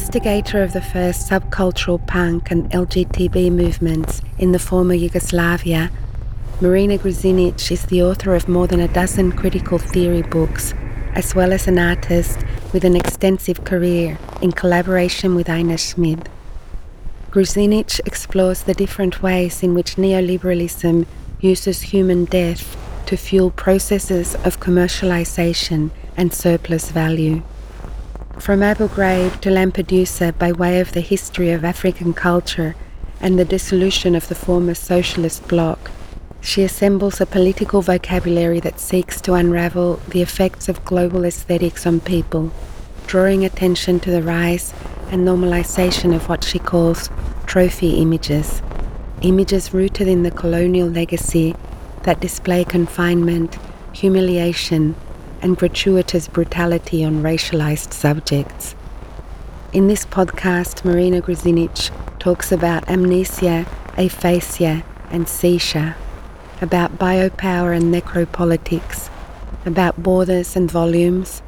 Instigator of the first subcultural punk and LGTB movements in the former Yugoslavia, Marina Gržinić is the author of more than a dozen critical theory books, as well as an artist with an extensive career in collaboration with Aina Šmid. Gržinić explores the different ways in which neoliberalism uses human death to fuel processes of commercialization and surplus value. From Ghraib to Lampedusa, by way of the history of African culture and the dissolution of the former socialist bloc, she assembles a political vocabulary that seeks to unravel the effects of global aesthetics on people, drawing attention to the rise and normalization of what she calls trophy images, images rooted in the colonial legacy that display confinement, humiliation, and gratuitous brutality on racialized subjects. In this podcast, Marina Gržinić talks about amnesia, aphasia, and seizure, about biopower and necropolitics, about borders and volumes,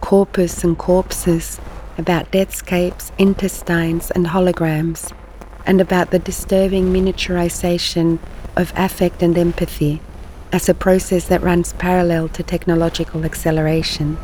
corpus and corpses, about deathscapes, intestines, and holograms, and about the disturbing miniaturization of affect and empathy as a process that runs parallel to technological acceleration.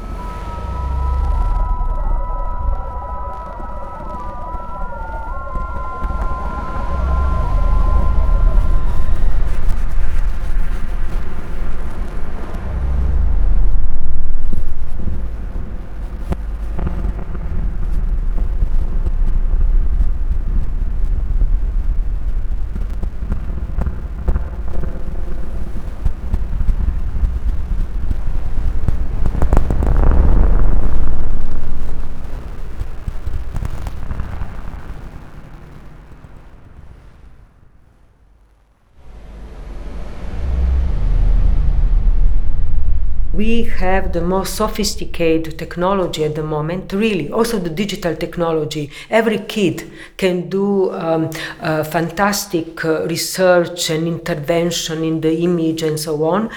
We have the most sophisticated technology at the moment, really, also the digital technology. Every kid can do um, uh, fantastic uh, research and intervention in the image and so on.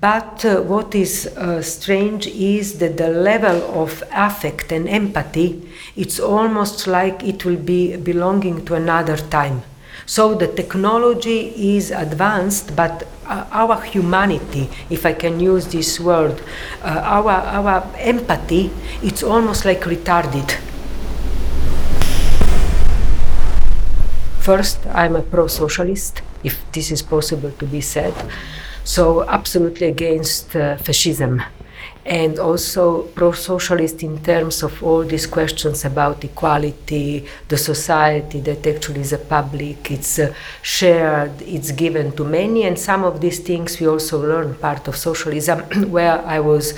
But uh, what is uh, strange is that the level of affect and empathy, it's almost like it will be belonging to another time. So the technology is advanced, but our humanity, if I can use this word, uh, our, our empathy, it's almost like retarded. First, I'm a pro socialist, if this is possible to be said. So, absolutely against uh, fascism and also pro-socialist in terms of all these questions about equality, the society that actually is a public, it's uh, shared, it's given to many, and some of these things we also learn part of socialism, where I was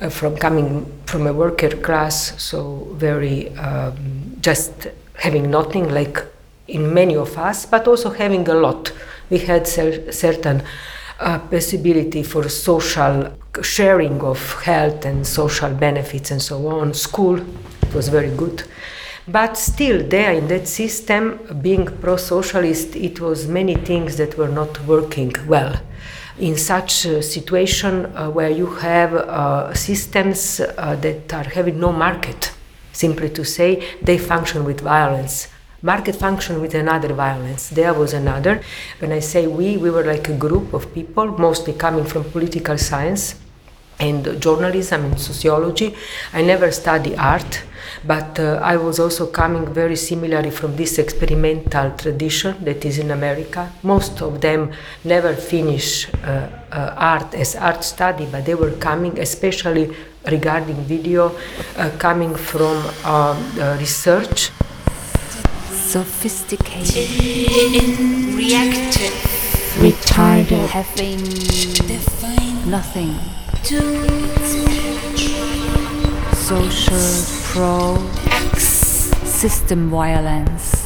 uh, from coming from a worker class, so very um, just having nothing like in many of us, but also having a lot. We had cer- certain uh, possibility for social sharing of health and social benefits and so on. School was very good. But still, there in that system, being pro socialist, it was many things that were not working well. In such a situation uh, where you have uh, systems uh, that are having no market, simply to say, they function with violence market function with another violence. There was another. When I say we, we were like a group of people, mostly coming from political science and journalism and sociology. I never studied art, but uh, I was also coming very similarly from this experimental tradition that is in America. Most of them never finish uh, uh, art as art study, but they were coming, especially regarding video, uh, coming from um, research sophisticated, reactive, retarded, having nothing, social pro, X, system violence.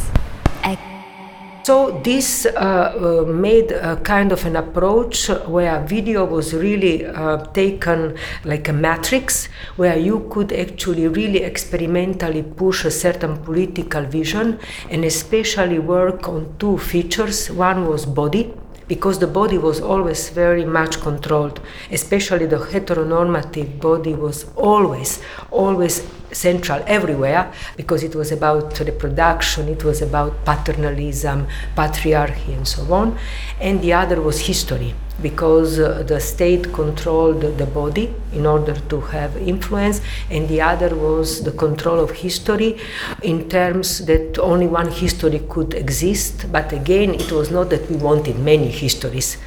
So this uh, uh, made a kind of an approach where video was really uh, taken like a matrix, where you could actually really experimentally push a certain political vision and especially work on two features. One was body, because the body was always very much controlled, especially the heteronormative body was always, always central everywhere because it was about reproduction, it was about paternalism, patriarchy, and so on. And the other was history because uh, the state controlled the body in order to have influence, and the other was the control of history in terms that only one history could exist. But again, it was not that we wanted many histories.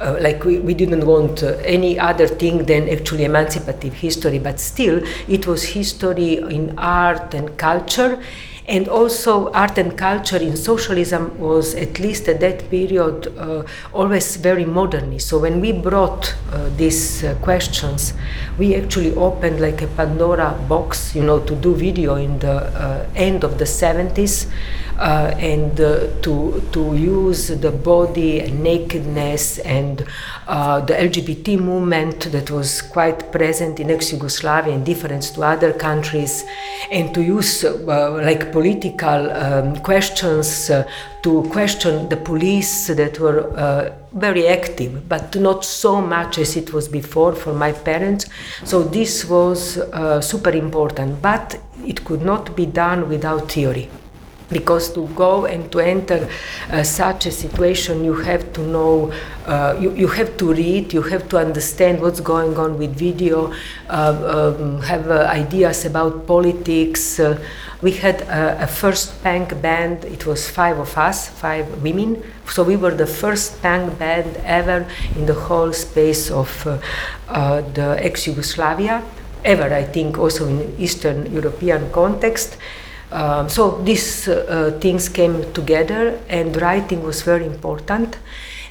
Uh, like we, we didn't want uh, any other thing than actually emancipative history, but still, it was history in art and culture and also, art and culture in socialism was, at least at that period, uh, always very modernist. So, when we brought uh, these uh, questions, we actually opened like a Pandora box, you know, to do video in the uh, end of the 70s. Uh, and uh, to to use the body and nakedness and uh, the LGBT movement that was quite present in ex-Yugoslavia in difference to other countries, and to use uh, like political um, questions uh, to question the police that were uh, very active, but not so much as it was before for my parents. So this was super important, but it could not be done without theory because to go and to enter uh, such a situation you have to know uh, you, you have to read you have to understand what's going on with video uh, um, have uh, ideas about politics. Uh, we had a, a, first punk band it was five of us five women. So we were the first punk band ever in the whole space of uh, the ex-yugoslavia ever i think also in eastern european context um, so these uh, things came together, and writing was very important.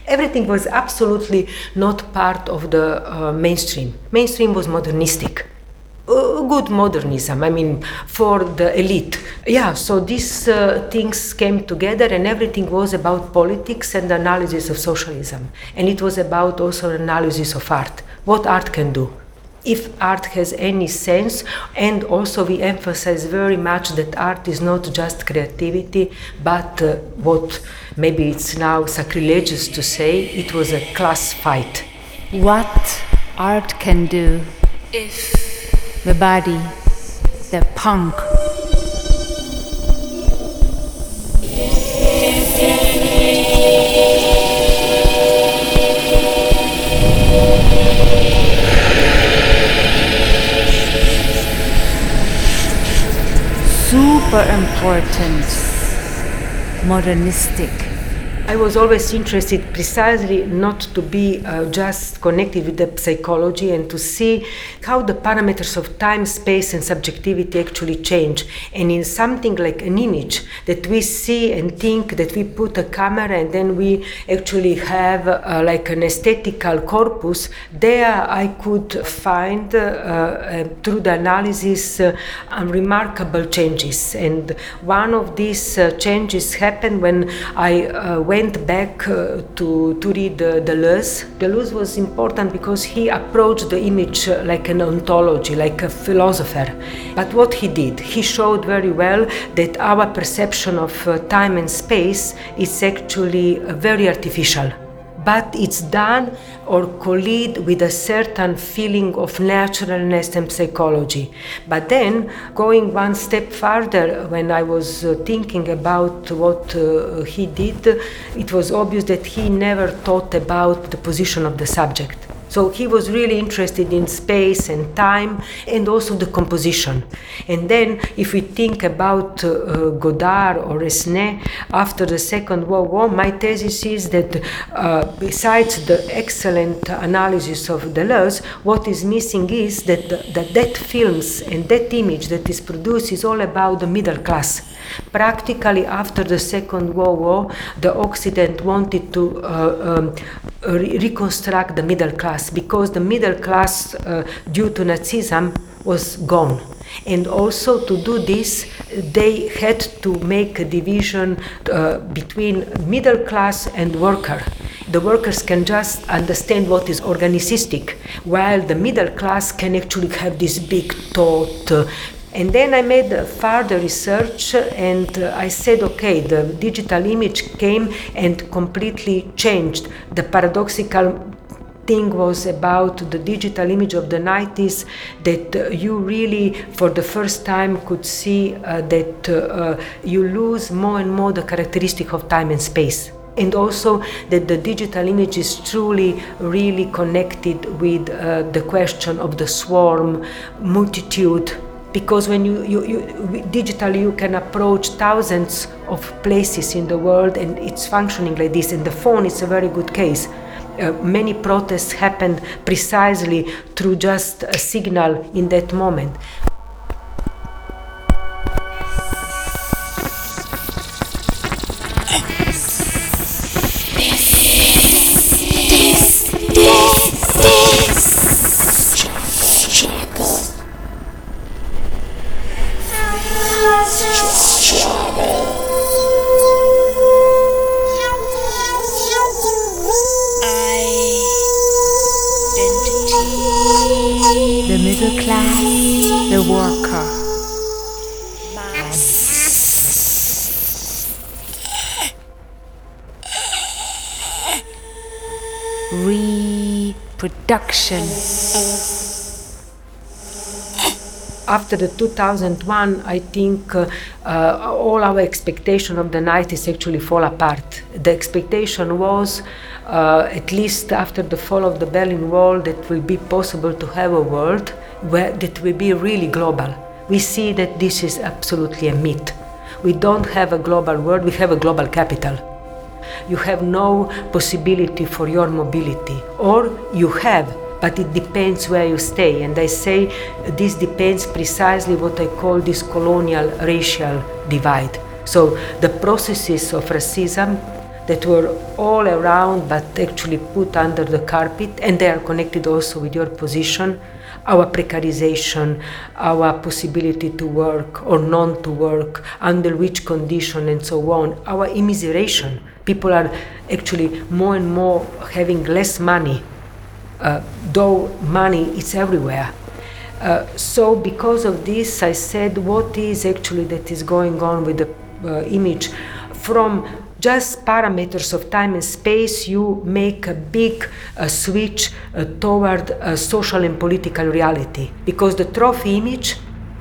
Everything was absolutely not part of the uh, mainstream. Mainstream was modernistic. Uh, good modernism, I mean, for the elite. Yeah, so these uh, things came together, and everything was about politics and analysis of socialism. And it was about also analysis of art, what art can do if art has any sense and also we emphasize very much that art is not just creativity but uh, what maybe it's now sacrilegious to say it was a class fight. What art can do? If the body the punk super important, modernistic I was always interested precisely not to be uh, just connected with the psychology and to see how the parameters of time, space, and subjectivity actually change. And in something like an image that we see and think that we put a camera and then we actually have uh, like an aesthetical corpus, there I could find uh, uh through the analysis uh, remarkable changes. And one of these uh, changes happened when I went went back uh, to, to read uh, Deleuze. Deleuze was important because he approached the image uh, like an ontology, like a philosopher. But what he did, he showed very well that our perception of uh, time and space is actually uh, very artificial but it's done or collide with a certain feeling of naturalness and psychology. But then, going one step further, when I was uh, thinking about what uh, he did, it was obvious that he never thought about the position of the subject. So he was really interested in space and time and also the composition. And then, if we think about uh, Godard or Resnais after the Second World War, my thesis is that uh, besides the excellent analysis of Deleuze, what is missing is that, the, that that films and that image that is produced is all about the middle class. Practically after the Second World War, the Occident wanted to uh, um, re- reconstruct the middle class because the middle class, uh, due to Nazism, was gone. And also to do this, they had to make a division uh, between middle class and worker. The workers can just understand what is organicistic, while the middle class can actually have this big thought, uh, and then I made further research and I said, okay, the digital image came and completely changed. The paradoxical thing was about the digital image of the 90s that you really for the first time could see uh, that uh, you lose more and more the characteristic of time and space. And also that the digital image is truly really connected with uh, the question of the swarm multitude because when you, you, you digitally you can approach thousands of places in the world and it's functioning like this. And the phone is a very good case. Uh, many protests happened precisely through just a signal in that moment After the 2001, I think uh, uh, all our expectation of the 90s actually fall apart. The expectation was, uh, at least after the fall of the Berlin Wall, that will be possible to have a world where that will be really global. We see that this is absolutely a myth. We don't have a global world, we have a global capital you have no possibility for your mobility, or you have, but it depends where you stay. And I say this depends precisely what I call this colonial racial divide. So the processes of racism that were all around but actually put under the carpet, and they are connected also with your position, our precarization, our possibility to work or non to work, under which condition, and so on, our immiseration people are actually more and more having less money, though money is everywhere. Uh, so because of this, I said, what is actually that is going on with the uh, image from just parameters of time and space, you make a big uh, switch uh, toward uh, social and political reality. Because the trophy image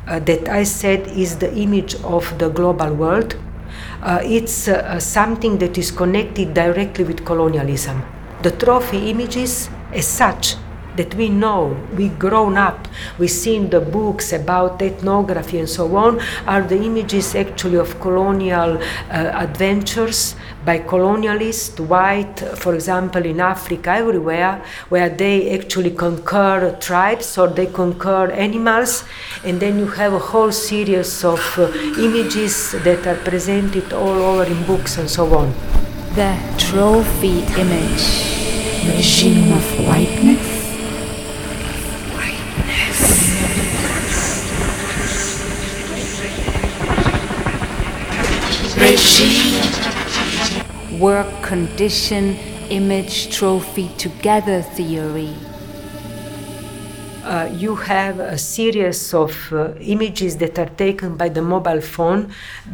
uh, that I said is the image of the global world, uh, it's uh, something that is connected directly with colonialism. The trophy images, as such, that we know, we grown up, we seen the books about ethnography and so on, are the images actually of colonial uh, adventures by colonialists, white, for example, in Africa, everywhere, where they actually conquer tribes or they conquer animals, and then you have a whole series of uh, images that are presented all over in books and so on. The trophy image, regime of whiteness regime. Work condition image trophy together theory. Uh, you have a series of uh, images that are taken by the mobile phone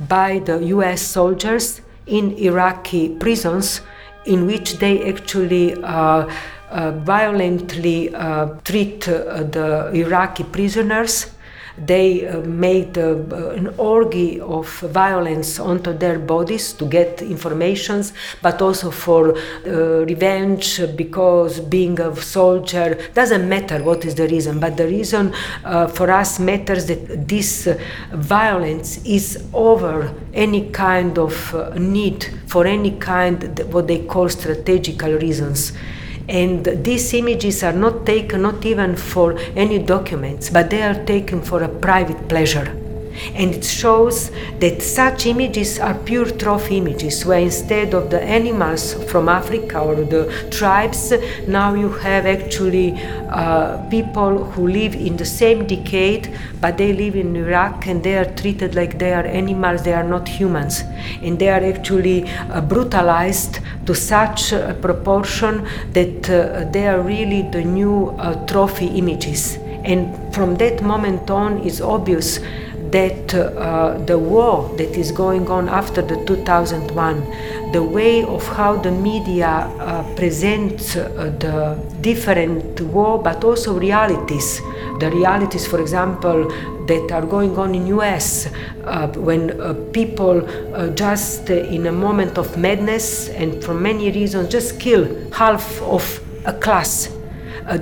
by the US soldiers in Iraqi prisons, in which they actually uh, uh violently uh, treat the Iraqi prisoners they uh, made uh, an orgy of violence onto their bodies to get informations, but also for uh, revenge because being a soldier doesn't matter what is the reason, but the reason uh, for us matters that this uh, violence is over any kind of uh, need for any kind what they call strategical reasons. And these images are not taken not even for any documents, but they are taken for a private pleasure. And it shows that such images are pure trophy images, where instead of the animals from Africa or the tribes, now you have actually uh, people who live in the same decade, but they live in Iraq and they are treated like they are animals, they are not humans. And they are actually uh, brutalized to such a proportion that uh, they are really the new uh, trophy images. And from that moment on, it's obvious that uh, the war that is going on after the 2001, the way of how the media uh, presents uh, the different war, but also realities, the realities, for example, that are going on in US uh, when uh, people uh, just in a moment of madness and for many reasons just kill half of a class.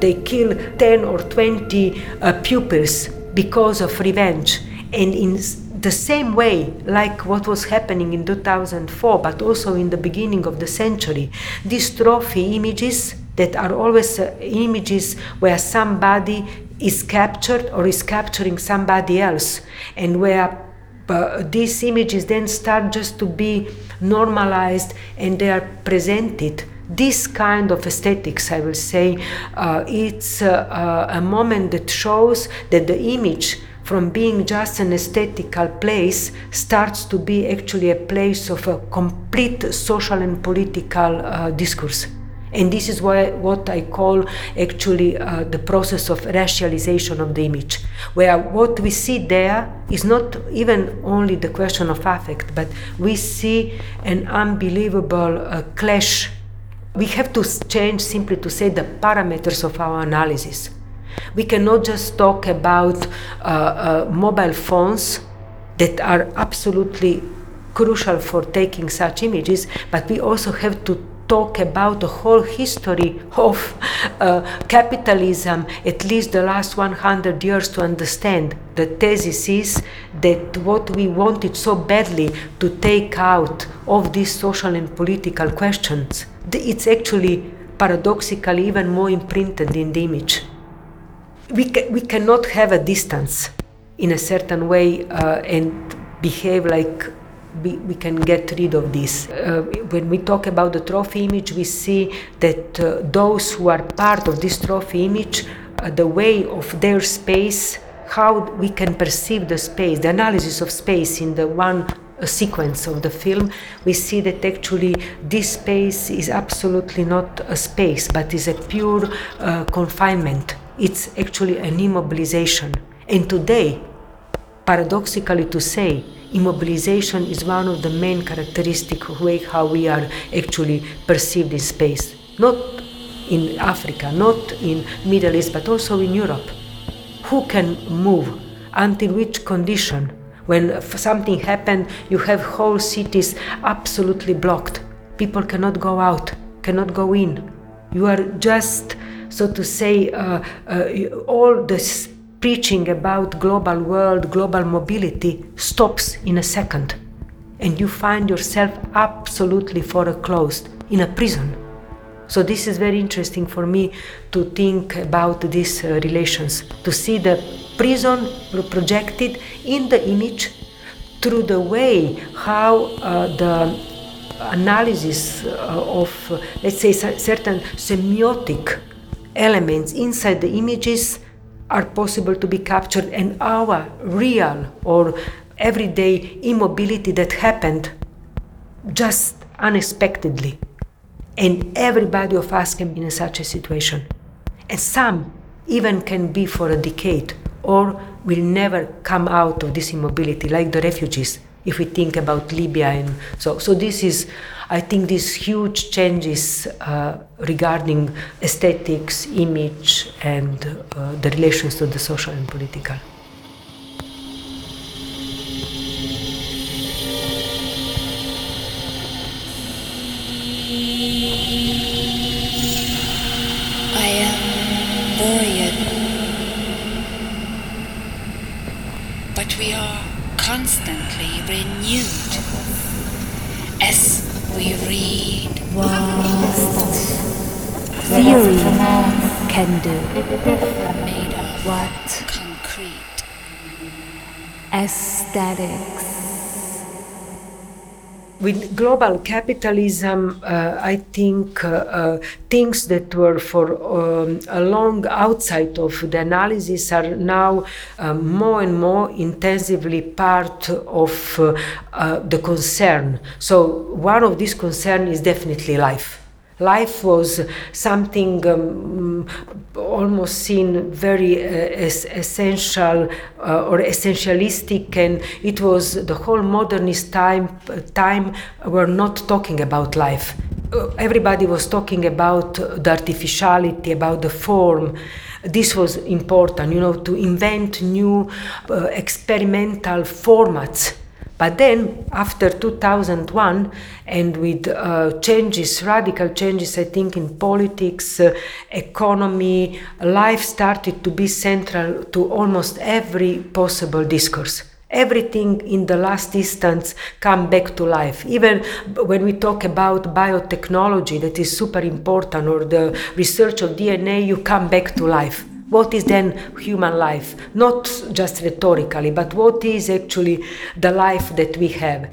they kill 10 or 20 pupils because of revenge and in the same way like what was happening in 2004 but also in the beginning of the century these trophy images that are always uh, images where somebody is captured or is capturing somebody else and where uh, these images then start just to be normalized and they are presented. This kind of aesthetics, I will say, uh, it's uh, uh, a moment that shows that the image from being just an aesthetical place starts to be actually a place of a complete social and political uh, discourse. And this is why, what I call actually uh, the process of racialization of the image, where what we see there is not even only the question of affect, but we see an unbelievable uh, clash. We have to change simply to say the parameters of our analysis. We cannot just talk about uh, uh, mobile phones that are absolutely crucial for taking such images, but we also have to talk about the whole history of uh, capitalism, at least the last 100 years, to understand. The thesis is that what we wanted so badly to take out of these social and political questions, it's actually paradoxically even more imprinted in the image we, ca- we cannot have a distance in a certain way uh, and behave like we, we can get rid of this. Uh, when we talk about the trophy image, we see that uh, those who are part of this trophy image, uh, the way of their space, how we can perceive the space, the analysis of space in the one uh, sequence of the film, we see that actually this space is absolutely not a space, but is a pure uh, confinement it's actually an immobilization. And today, paradoxically to say, immobilization is one of the main characteristic way how we are actually perceived in space. Not in Africa, not in Middle East, but also in Europe. Who can move? Until which condition? When something happened, you have whole cities absolutely blocked. People cannot go out, cannot go in. You are just so to say, uh, uh, all this preaching about global world, global mobility stops in a second, and you find yourself absolutely foreclosed in a prison. So this is very interesting for me to think about these uh, relations, to see the prison projected in the image through the way how uh, the analysis uh, of, uh, let's say, certain semiotic elements inside the images are possible to be captured and our real or everyday immobility that happened just unexpectedly. And everybody of us can be in such a situation. And some even can be for a decade or will never come out of this immobility like the refugees if we think about libya and so so this is I think these huge changes uh, regarding aesthetics, image, and uh, the relations to the social and political. I am worried, but we are constantly renewed as we read what theory can do. Made of what concrete. Aesthetics. With global capitalism, uh, I think uh, uh, things that were for um, a long outside of the analysis are now um, more and more intensively part of uh, uh, the concern. So one of these concerns is definitely life Life was something um, almost seen very uh, es- essential uh, or essentialistic, and it was the whole modernist time. Time were not talking about life. Uh, everybody was talking about the artificiality, about the form. This was important, you know, to invent new uh, experimental formats but then, after 2001, and with uh, changes, radical changes, I think, in politics, uh, economy, life started to be central to almost every possible discourse. Everything in the last instance come back to life. Even when we talk about biotechnology, that is super important, or the research of DNA, you come back to life what is then human life? Not just rhetorically, but what is actually the life that we have?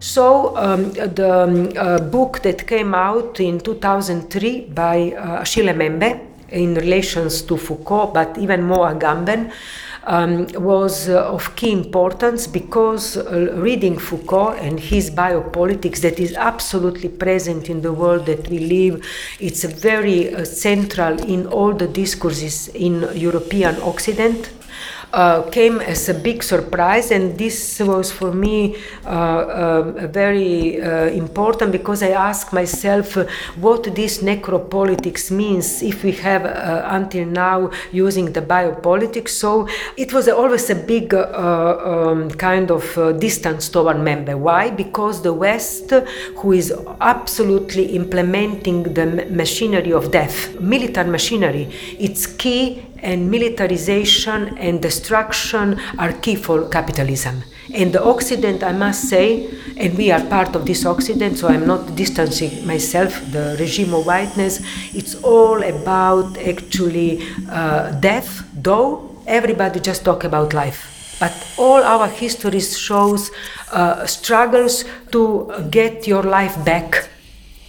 So, um, the um, uh, book that came out in 2003 by uh, Achille Mbembe in relations to Foucault, but even more Agamben, um, was uh, of key importance because uh, reading Foucault and his biopolitics that is absolutely present in the world that we live, it's very uh, central in all the discourses in European Occident uh, came as a big surprise, and this was for me uh, uh, very uh, important because I asked myself uh, what this necropolitics means if we have until now using the biopolitics. So it was always a big um, kind of distance toward Mbembe. Why? Because the West, who is absolutely implementing the machinery of death, military machinery, it's key and militarization and destruction are key for capitalism. And the Occident, I must say, and we are part of this Occident, so I'm not distancing myself, the regime of whiteness, it's all about actually uh, death, though everybody just talk about life. But all our history shows uh, struggles to get your life back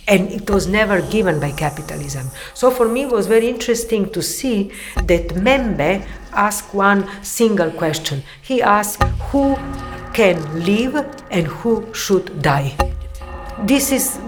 and it was never given by capitalism. So for me, it was very interesting to see that Mbembe asked one single question. He asked, Who can live and who should die? This is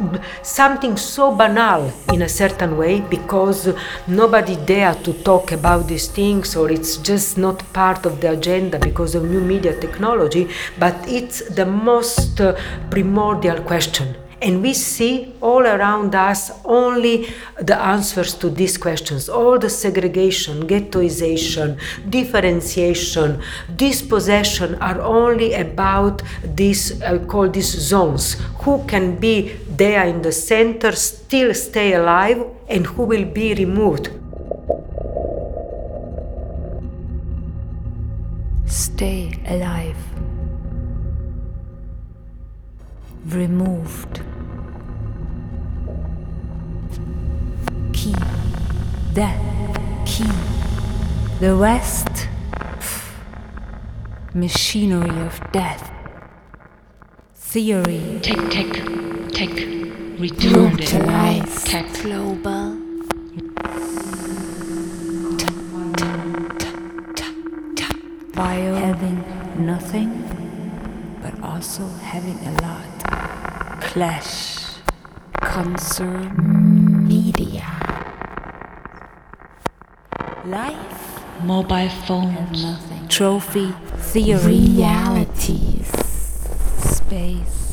something so banal in a certain way because nobody dare to talk about these things or it's just not part of the agenda because of new media technology, but it's the most uh, primordial question and we see all around us only the answers to these questions all the segregation, ghettoization, differentiation, dispossession are only about these, I call these zones. Who can be there in the center, still stay alive, and who will be removed? Stay alive removed. Key. Death. Key. The West. Machinery of death. Theory. Tech, tech, tech. Brutalize. Tech. Global. Bio. Having nothing, but also having a lot. Clash. Concern. Media. Life. Mobile phones. Trophy. Theory. Realities. Space.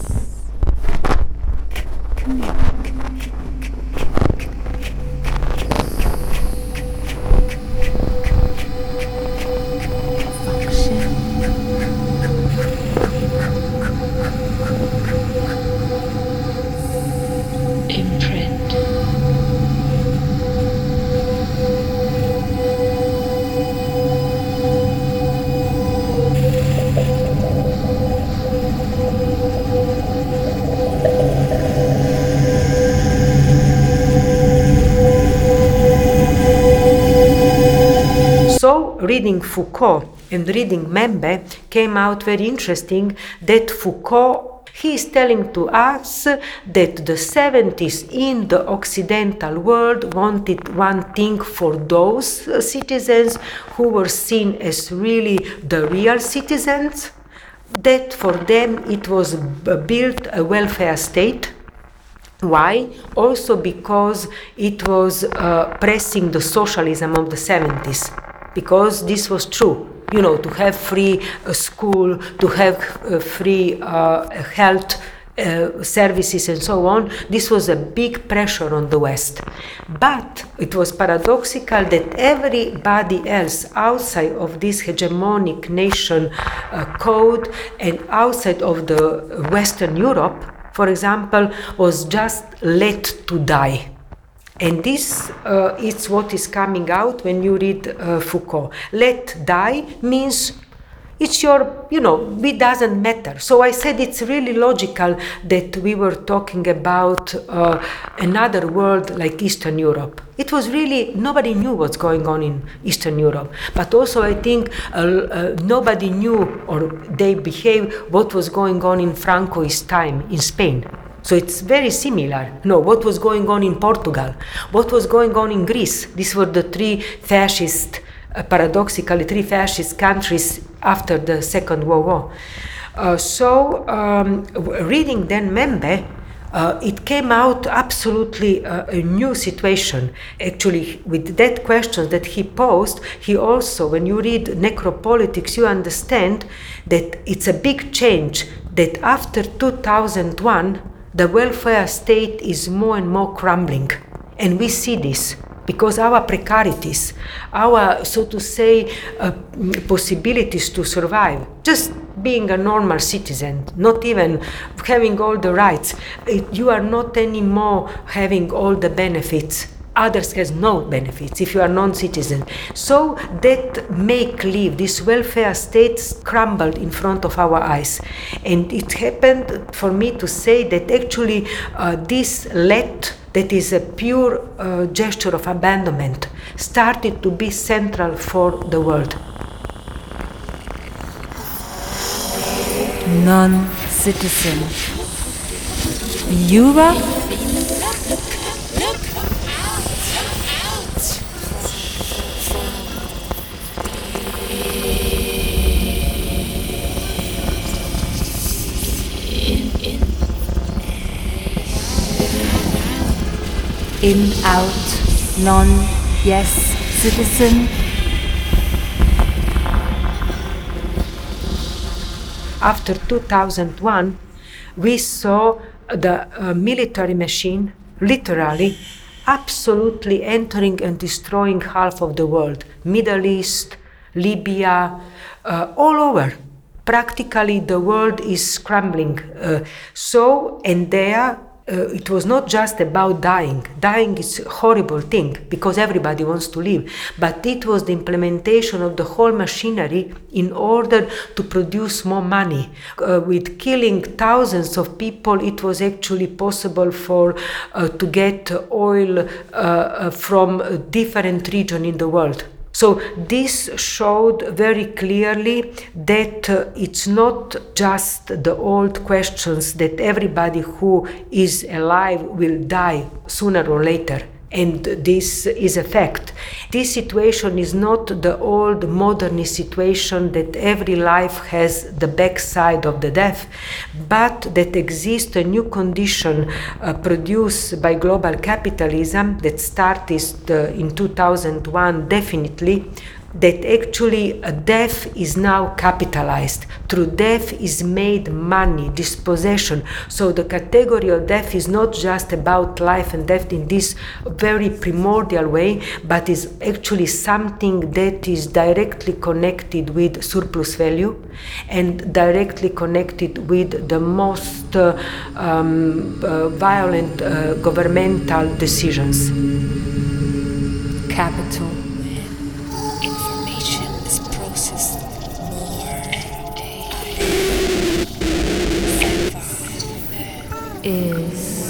Reading Foucault and reading Mbembe came out very interesting that Foucault he is telling to us that the 70s in the Occidental world wanted one thing for those citizens who were seen as really the real citizens that for them it was built a welfare state. Why? Also because it was uh, pressing the socialism of the 70s, because this was true. You know, to have free uh, school, to have uh, free uh, health uh, services and so on, this was a big pressure on the West. But it was paradoxical that everybody else outside of this hegemonic nation uh, code and outside of the Western Europe, for example, was just let to die. And this uh, is what is coming out when you read uh, Foucault. Let die means it's your, you know, it doesn't matter. So I said it's really logical that we were talking about uh, another world like Eastern Europe. It was really, nobody knew what's going on in Eastern Europe. But also, I think uh, uh, nobody knew or they behaved what was going on in Franco's time in Spain. So it's very similar. No, what was going on in Portugal? What was going on in Greece? These were the three fascist uh, paradoxically three fascist countries after the Second World War. Uh, so, um, reading then Mbembe, uh, it came out absolutely uh, a new situation. Actually, with that question that he posed, he also, when you read Necropolitics, you understand that it's a big change that after 2001, the welfare state is more and more crumbling. And we see this because our precarities, our, so to say, uh, possibilities to survive, just being a normal citizen, not even having all the rights, you are not anymore having all the benefits. Others has no benefits if you are non-citizen. So that make live this welfare state crumbled in front of our eyes, and it happened for me to say that actually uh, this let that is a pure uh, gesture of abandonment, started to be central for the world. Non citizen. Europe? In, out, non, yes, citizen. After 2001, we saw the uh, military machine literally absolutely entering and destroying half of the world Middle East, Libya, uh, all over. Practically, the world is scrambling. Uh, so, and there, uh, it was not just about dying. Dying is a horrible thing because everybody wants to live, but it was the implementation of the whole machinery in order to produce more money. Uh, with killing thousands of people, it was actually possible for uh, to get oil uh, uh, from different region in the world. So this showed very clearly that uh, it's not just the old questions that everybody who is alive will die sooner or later. And this is a fact. This situation is not the old modernist situation that every life has the backside of the death, but that exists a new condition uh, produced by global capitalism that started uh, in 2001 definitely that actually death is now capitalized. Through death is made money, dispossession. So the category of death is not just about life and death in this very primordial way, but is actually something that is directly connected with surplus value and directly connected with the most uh, um, uh, violent uh, governmental decisions. Capital. Is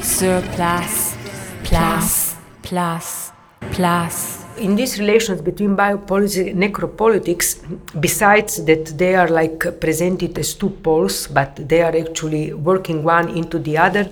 surplus, plus, plus, plus. in these relations between biopolitics and necropolitics, besides that they are like presented as two poles, but they are actually working one into the other,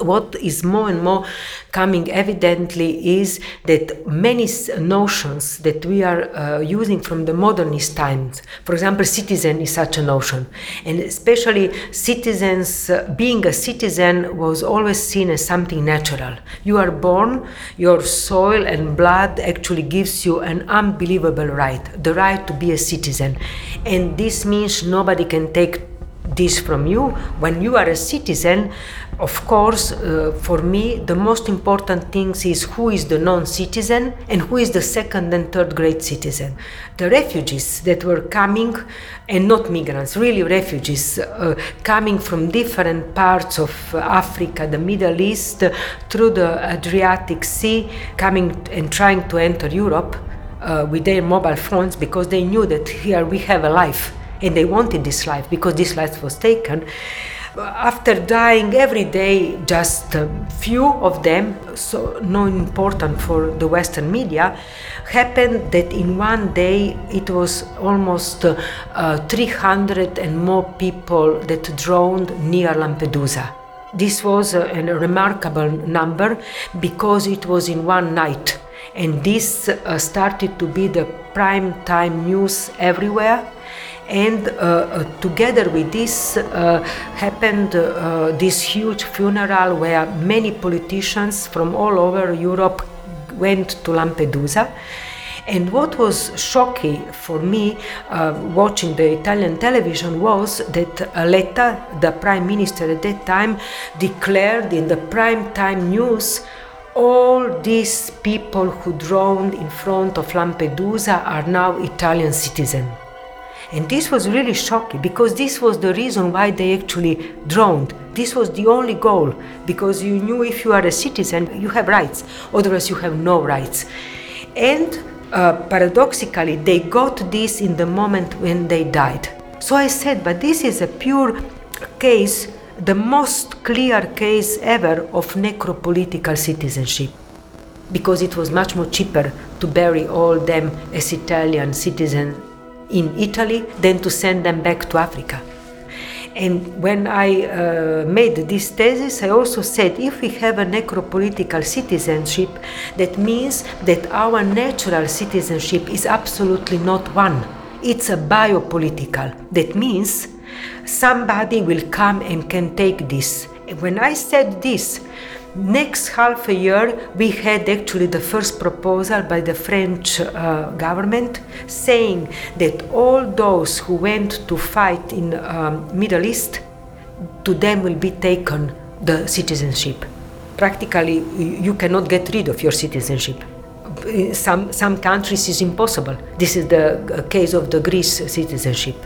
What is more and more coming evidently is that many notions that we are uh, using from the modernist times, for example, citizen is such a notion, and especially citizens, uh, being a citizen was always seen as something natural. You are born, your soil and blood actually gives you an unbelievable right, the right to be a citizen, and this means nobody can take this from you. When you are a citizen of course uh, for me the most important things is who is the non-citizen and who is the second and third grade citizen. The refugees that were coming and not migrants really refugees uh, coming from different parts of africa the middle east through the adriatic sea coming and trying to enter europe uh, with their mobile phones because they knew that here we have a life and they wanted this life because this life was taken. After dying every day just a few of them so no important for the western media happened that in one day it was almost uh, 300 and more people that drowned near lampedusa. This was a, a remarkable number because it was in one night. And this uh, started to be the prime time news everywhere and uh, uh, together with this uh, happened this huge funeral where many politicians from all over Europe went to Lampedusa. And what was shocking for me uh, watching the Italian television was that Letta, the prime minister at that time, declared in the prime time news all these people who drowned in front of Lampedusa are now Italian citizens. And this was really shocking because this was the reason why they actually drowned. This was the only goal because you knew if you are a citizen, you have rights, otherwise, you have no rights. And uh, paradoxically, they got this in the moment when they died. So I said, but this is a pure case, the most clear case ever of necropolitical citizenship because it was much more cheaper to bury all them as Italian citizens in Italy than to send them back to Africa. And when I uh, made this thesis, I also said if we have a necropolitical citizenship, that means that our natural citizenship is absolutely not one. It's a biopolitical. That means somebody will come and can take this. When I said this, Next half a year, we had actually the first proposal by the French uh, government saying that all those who went to fight in um, Middle East, to them will be taken the citizenship. Practically, you cannot get rid of your citizenship. In some, some countries is impossible. This is the uh, case of the Greece citizenship.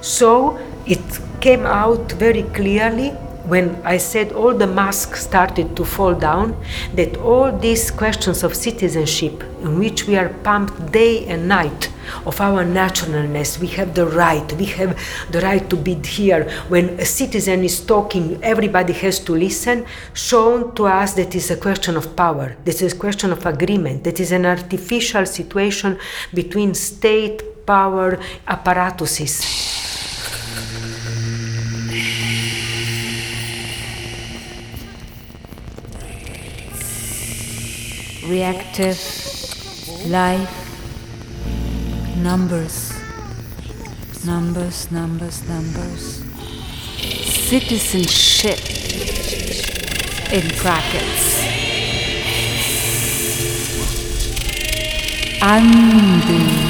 So it came out very clearly when I said all the masks started to fall down, that all these questions of citizenship, in which we are pumped day and night, of our naturalness, we have the right, we have the right to be here. When a citizen is talking, everybody has to listen, shown to us that is a question of power, this is a question of agreement, that is an artificial situation between state power apparatuses. Reactive life numbers. Numbers numbers numbers. Citizenship in brackets. Undo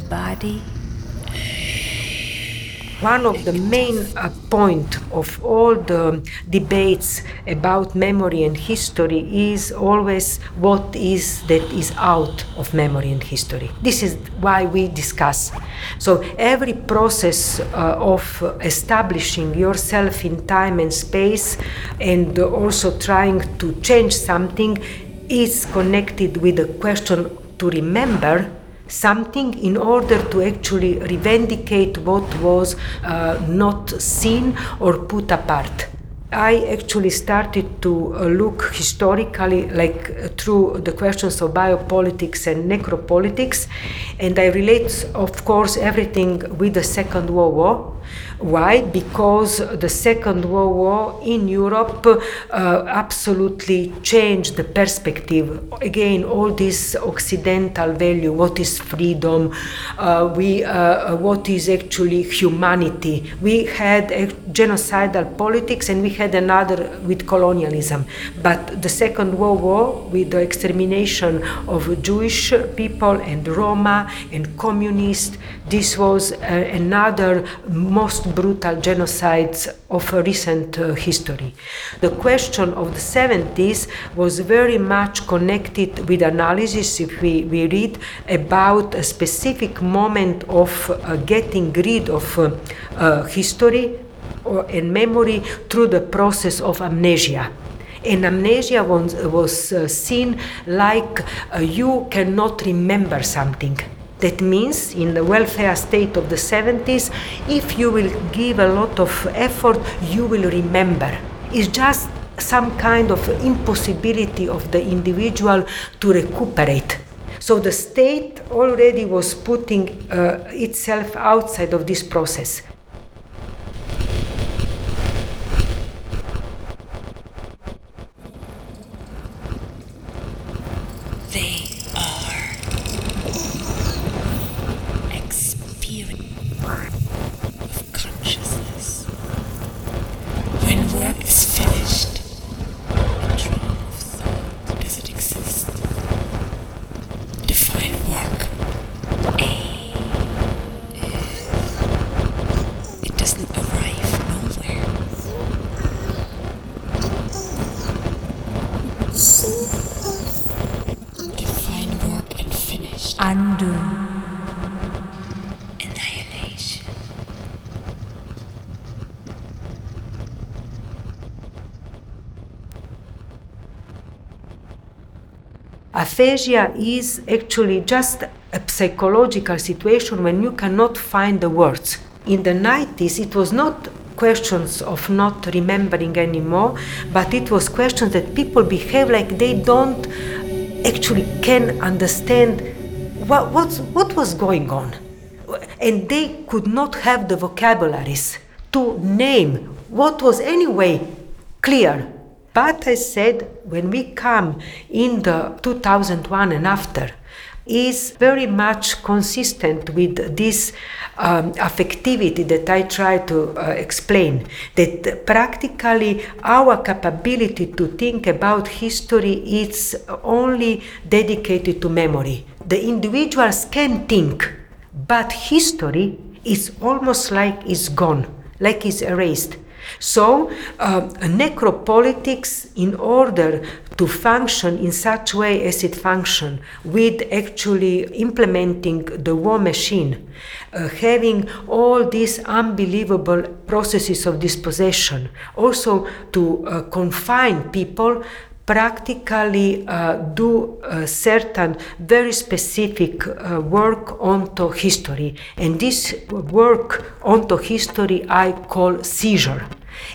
the body. One of the main uh, point of all the debates about memory and history is always what is that is out of memory and history. This is why we discuss. So every process uh, of establishing yourself in time and space and also trying to change something is connected with the question to remember something in order to actually revendicate what was uh, not seen or put apart. I actually started to uh, look historically, like uh, through the questions of biopolitics and necropolitics, and I relate, of course, everything with the Second World War. Why? Because the Second World War in Europe uh, absolutely changed the perspective. Again, all this Occidental value, what is freedom, uh, we, uh, what is actually humanity. We had genocidal politics and we had another with colonialism. But the Second World War, with the extermination of Jewish people and Roma and communists, this was uh, another most brutal genocides of recent uh, history. The question of the 70s was very much connected with analysis, if we, we read about a specific moment of uh, getting rid of uh, uh history or, and memory through the process of amnesia. And amnesia was, was uh, seen like uh, you cannot remember something that means, in the welfare state of the 70s, if you will give a lot of effort, you will remember. It's just some kind of impossibility of the individual to recuperate. So the state already was putting uh, itself outside of this process. Aphasia is actually just a psychological situation when you cannot find the words. In the 90s, it was not questions of not remembering anymore, but it was questions that people behave like they don't actually can understand what, what was going on. And they could not have the vocabularies to name what was anyway clear but I said, when we come in the 2001 and after, is very much consistent with this um, affectivity that I try to uh, explain. That practically our capability to think about history is only dedicated to memory. The individuals can think, but history is almost like it's gone, like it's erased. So, uh, necropolitics, in order to function in such way as it functions, with actually implementing the war machine, uh, having all these unbelievable processes of dispossession, also to uh, confine people practically uh, do certain very specific uh, work onto history. And this work onto history I call seizure.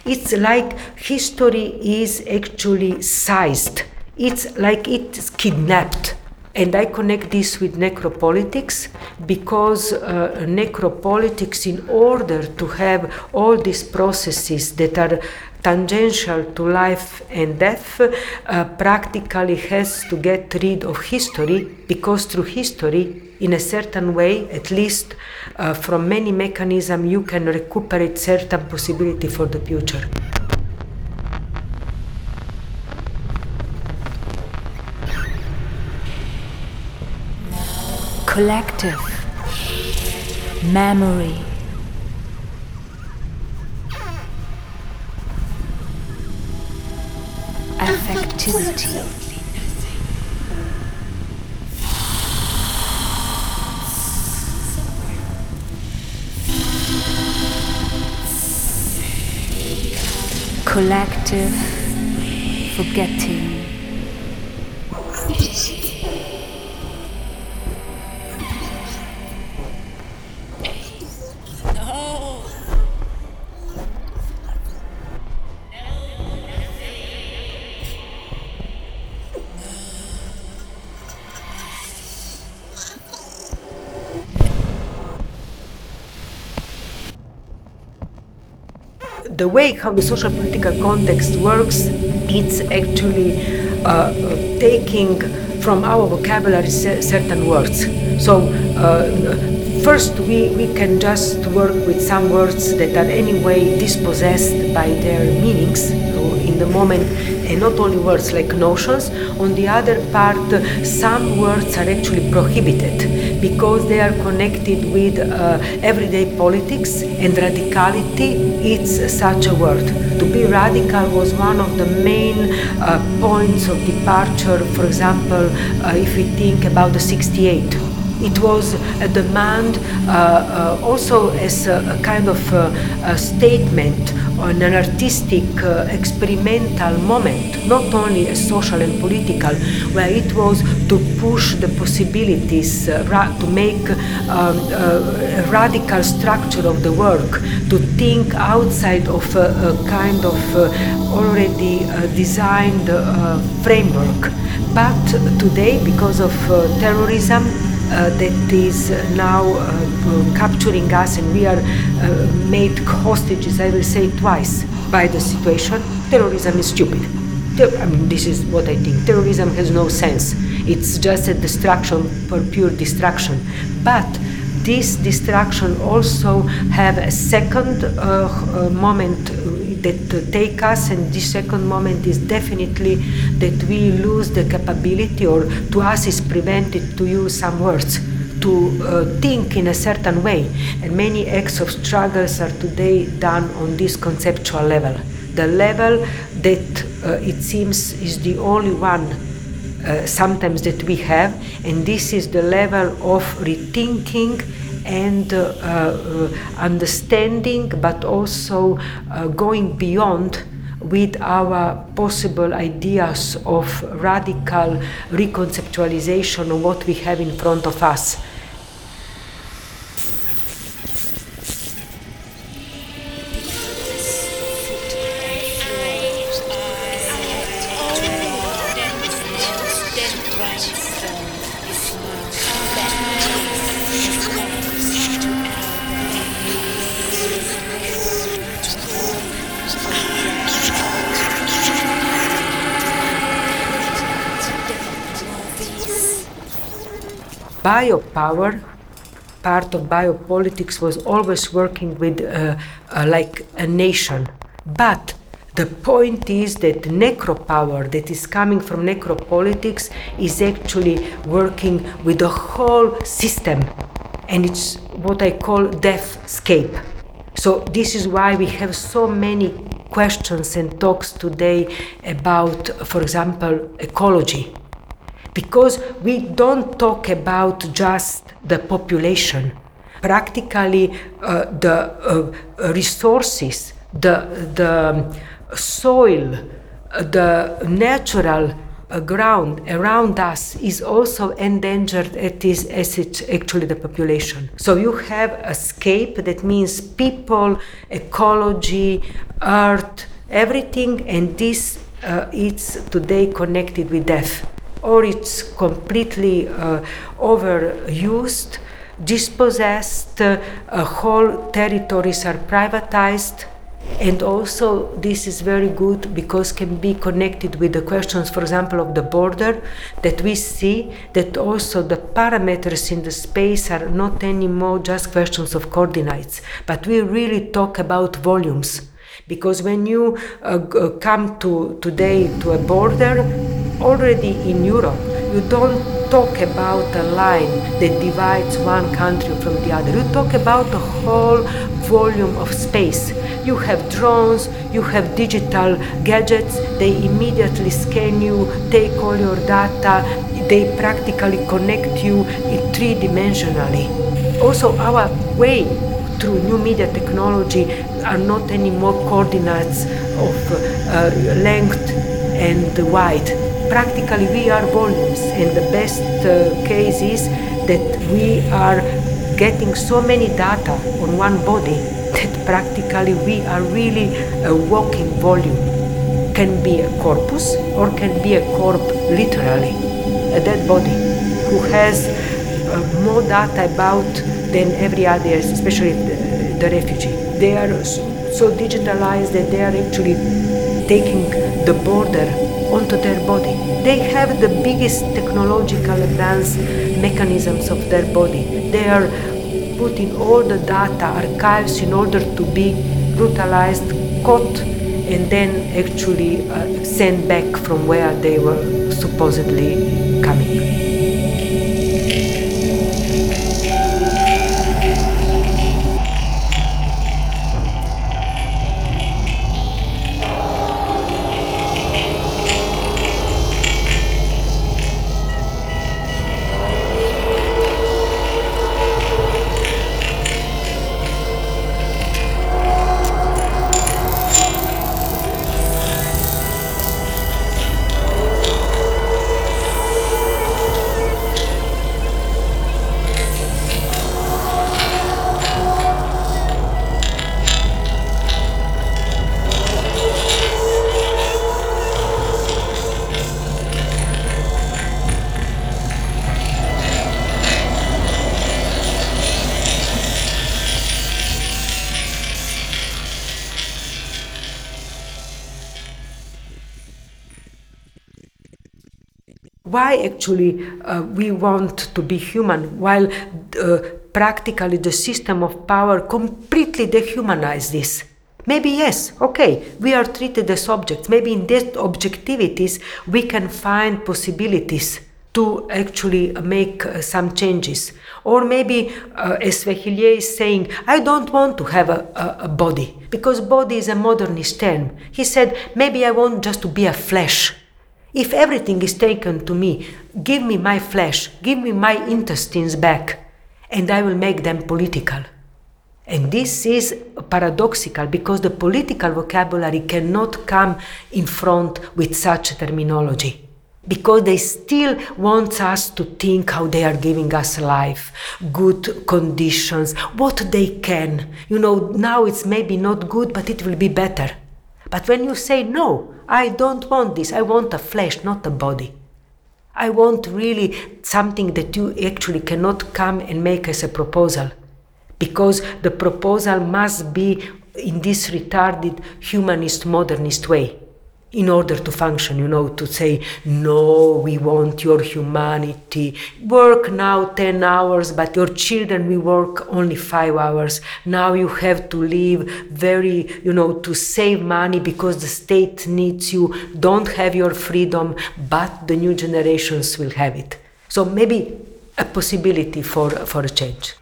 It's like history is actually sized. It's like it's kidnapped. And I connect this with necropolitics because uh, necropolitics, in order to have all these processes that are tangential to life and death uh, practically has to get rid of history because through history in a certain way at least uh, from many mechanisms you can recuperate certain possibility for the future collective memory affectivity. Collective forgetting. The way how the social political context works, it's actually uh, taking from our vocabulary certain words. So uh, first we, we can just work with some words that are anyway dispossessed by their meanings in the moment and not only words like notions on the other part some words are actually prohibited because they are connected with uh, everyday politics and radicality it's such a word to be radical was one of the main uh, points of departure. For example uh, if we think about the 68 it was a demand uh, uh, also as a, a kind of uh, a statement an artistic uh, experimental moment, not only a social and political, where it was to push the possibilities, uh, ra- to make um, uh, a radical structure of the work, to think outside of a, a kind of already designed framework. But today, because of terrorism, uh, that is now uh, capturing us and we are uh, made hostages, I will say twice, by the situation. Terrorism is stupid. I mean, this is what I think. Terrorism has no sense. It's just a destruction for pure destruction. But this destruction also have a second uh, uh, moment that take us and this second moment is definitely that we lose the capability or to us is prevented to use some words to uh, think in a certain way. And many acts of struggles are today done on this conceptual level. The level that uh, it seems is the only one uh, sometimes that we have. And this is the level of rethinking and uh, uh, understanding, but also uh, going beyond with our possible ideas of radical reconceptualization of what we have in front of us. Biopower, part of biopolitics was always working with uh, uh, like a nation. But the point is that necropower that is coming from necropolitics is actually working with the whole system. And it's what I call deathscape. So this is why we have so many questions and talks today about, for example, ecology because we don't talk about just the population. Practically, uh, the uh, resources, the, the soil, the natural uh, ground around us is also endangered as, as it's actually the population. So you have a scape that means people, ecology, earth, everything, and this uh, is today connected with death or it's completely uh, overused, dispossessed, uh, whole territories are privatized. And also, this is very good because can be connected with the questions, for example, of the border, that we see that also the parameters in the space are not anymore just questions of coordinates, but we really talk about volumes. Because when you uh, come to today to a border, already in Europe, you don't talk about a line that divides one country from the other. You talk about the whole volume of space. You have drones, you have digital gadgets, they immediately scan you, take all your data, they practically connect you three dimensionally. Also, our way through new media technology are not anymore coordinates of uh, length and width practically we are volumes and the best uh, case is that we are getting so many data on one body that practically we are really a walking volume. Can be a corpus or can be a corp literally a dead body who has uh, more data about than every other especially the, the refugee. They are so digitalized that they are actually taking the border onto their body. They have the biggest technological advanced mechanisms of their body. They are putting all the data archives in order to be brutalized, caught, and then actually uh, sent back from where they were supposedly coming. Actually uh, we want to be human while uh, practically the system of power completely dehumanizes this. Maybe yes okay we are treated as objects. Maybe in these objectivities we can find possibilities to actually make uh, some changes. Or maybe uh, as Weheliye is saying i don't want to have a, a, a body because body is a modernist term. He said maybe i want just to be a flesh if everything is taken to me, give me my flesh, give me my intestines back, and I will make them political. And this is paradoxical because the political vocabulary cannot come in front with such terminology. Because they still want us to think how they are giving us life, good conditions, what they can. You know, now it's maybe not good, but it will be better. But when you say, no, I don't want this, I want a flesh, not a body. I want really something that you actually cannot come and make as a proposal. Because the proposal must be in this retarded humanist modernist way in order to function, you know, to say, no, we want your humanity. Work now 10 hours, but your children will work only five hours. Now you have to live very, you know, to save money because the state needs you. Don't have your freedom, but the new generations will have it. So maybe a possibility for, for a change.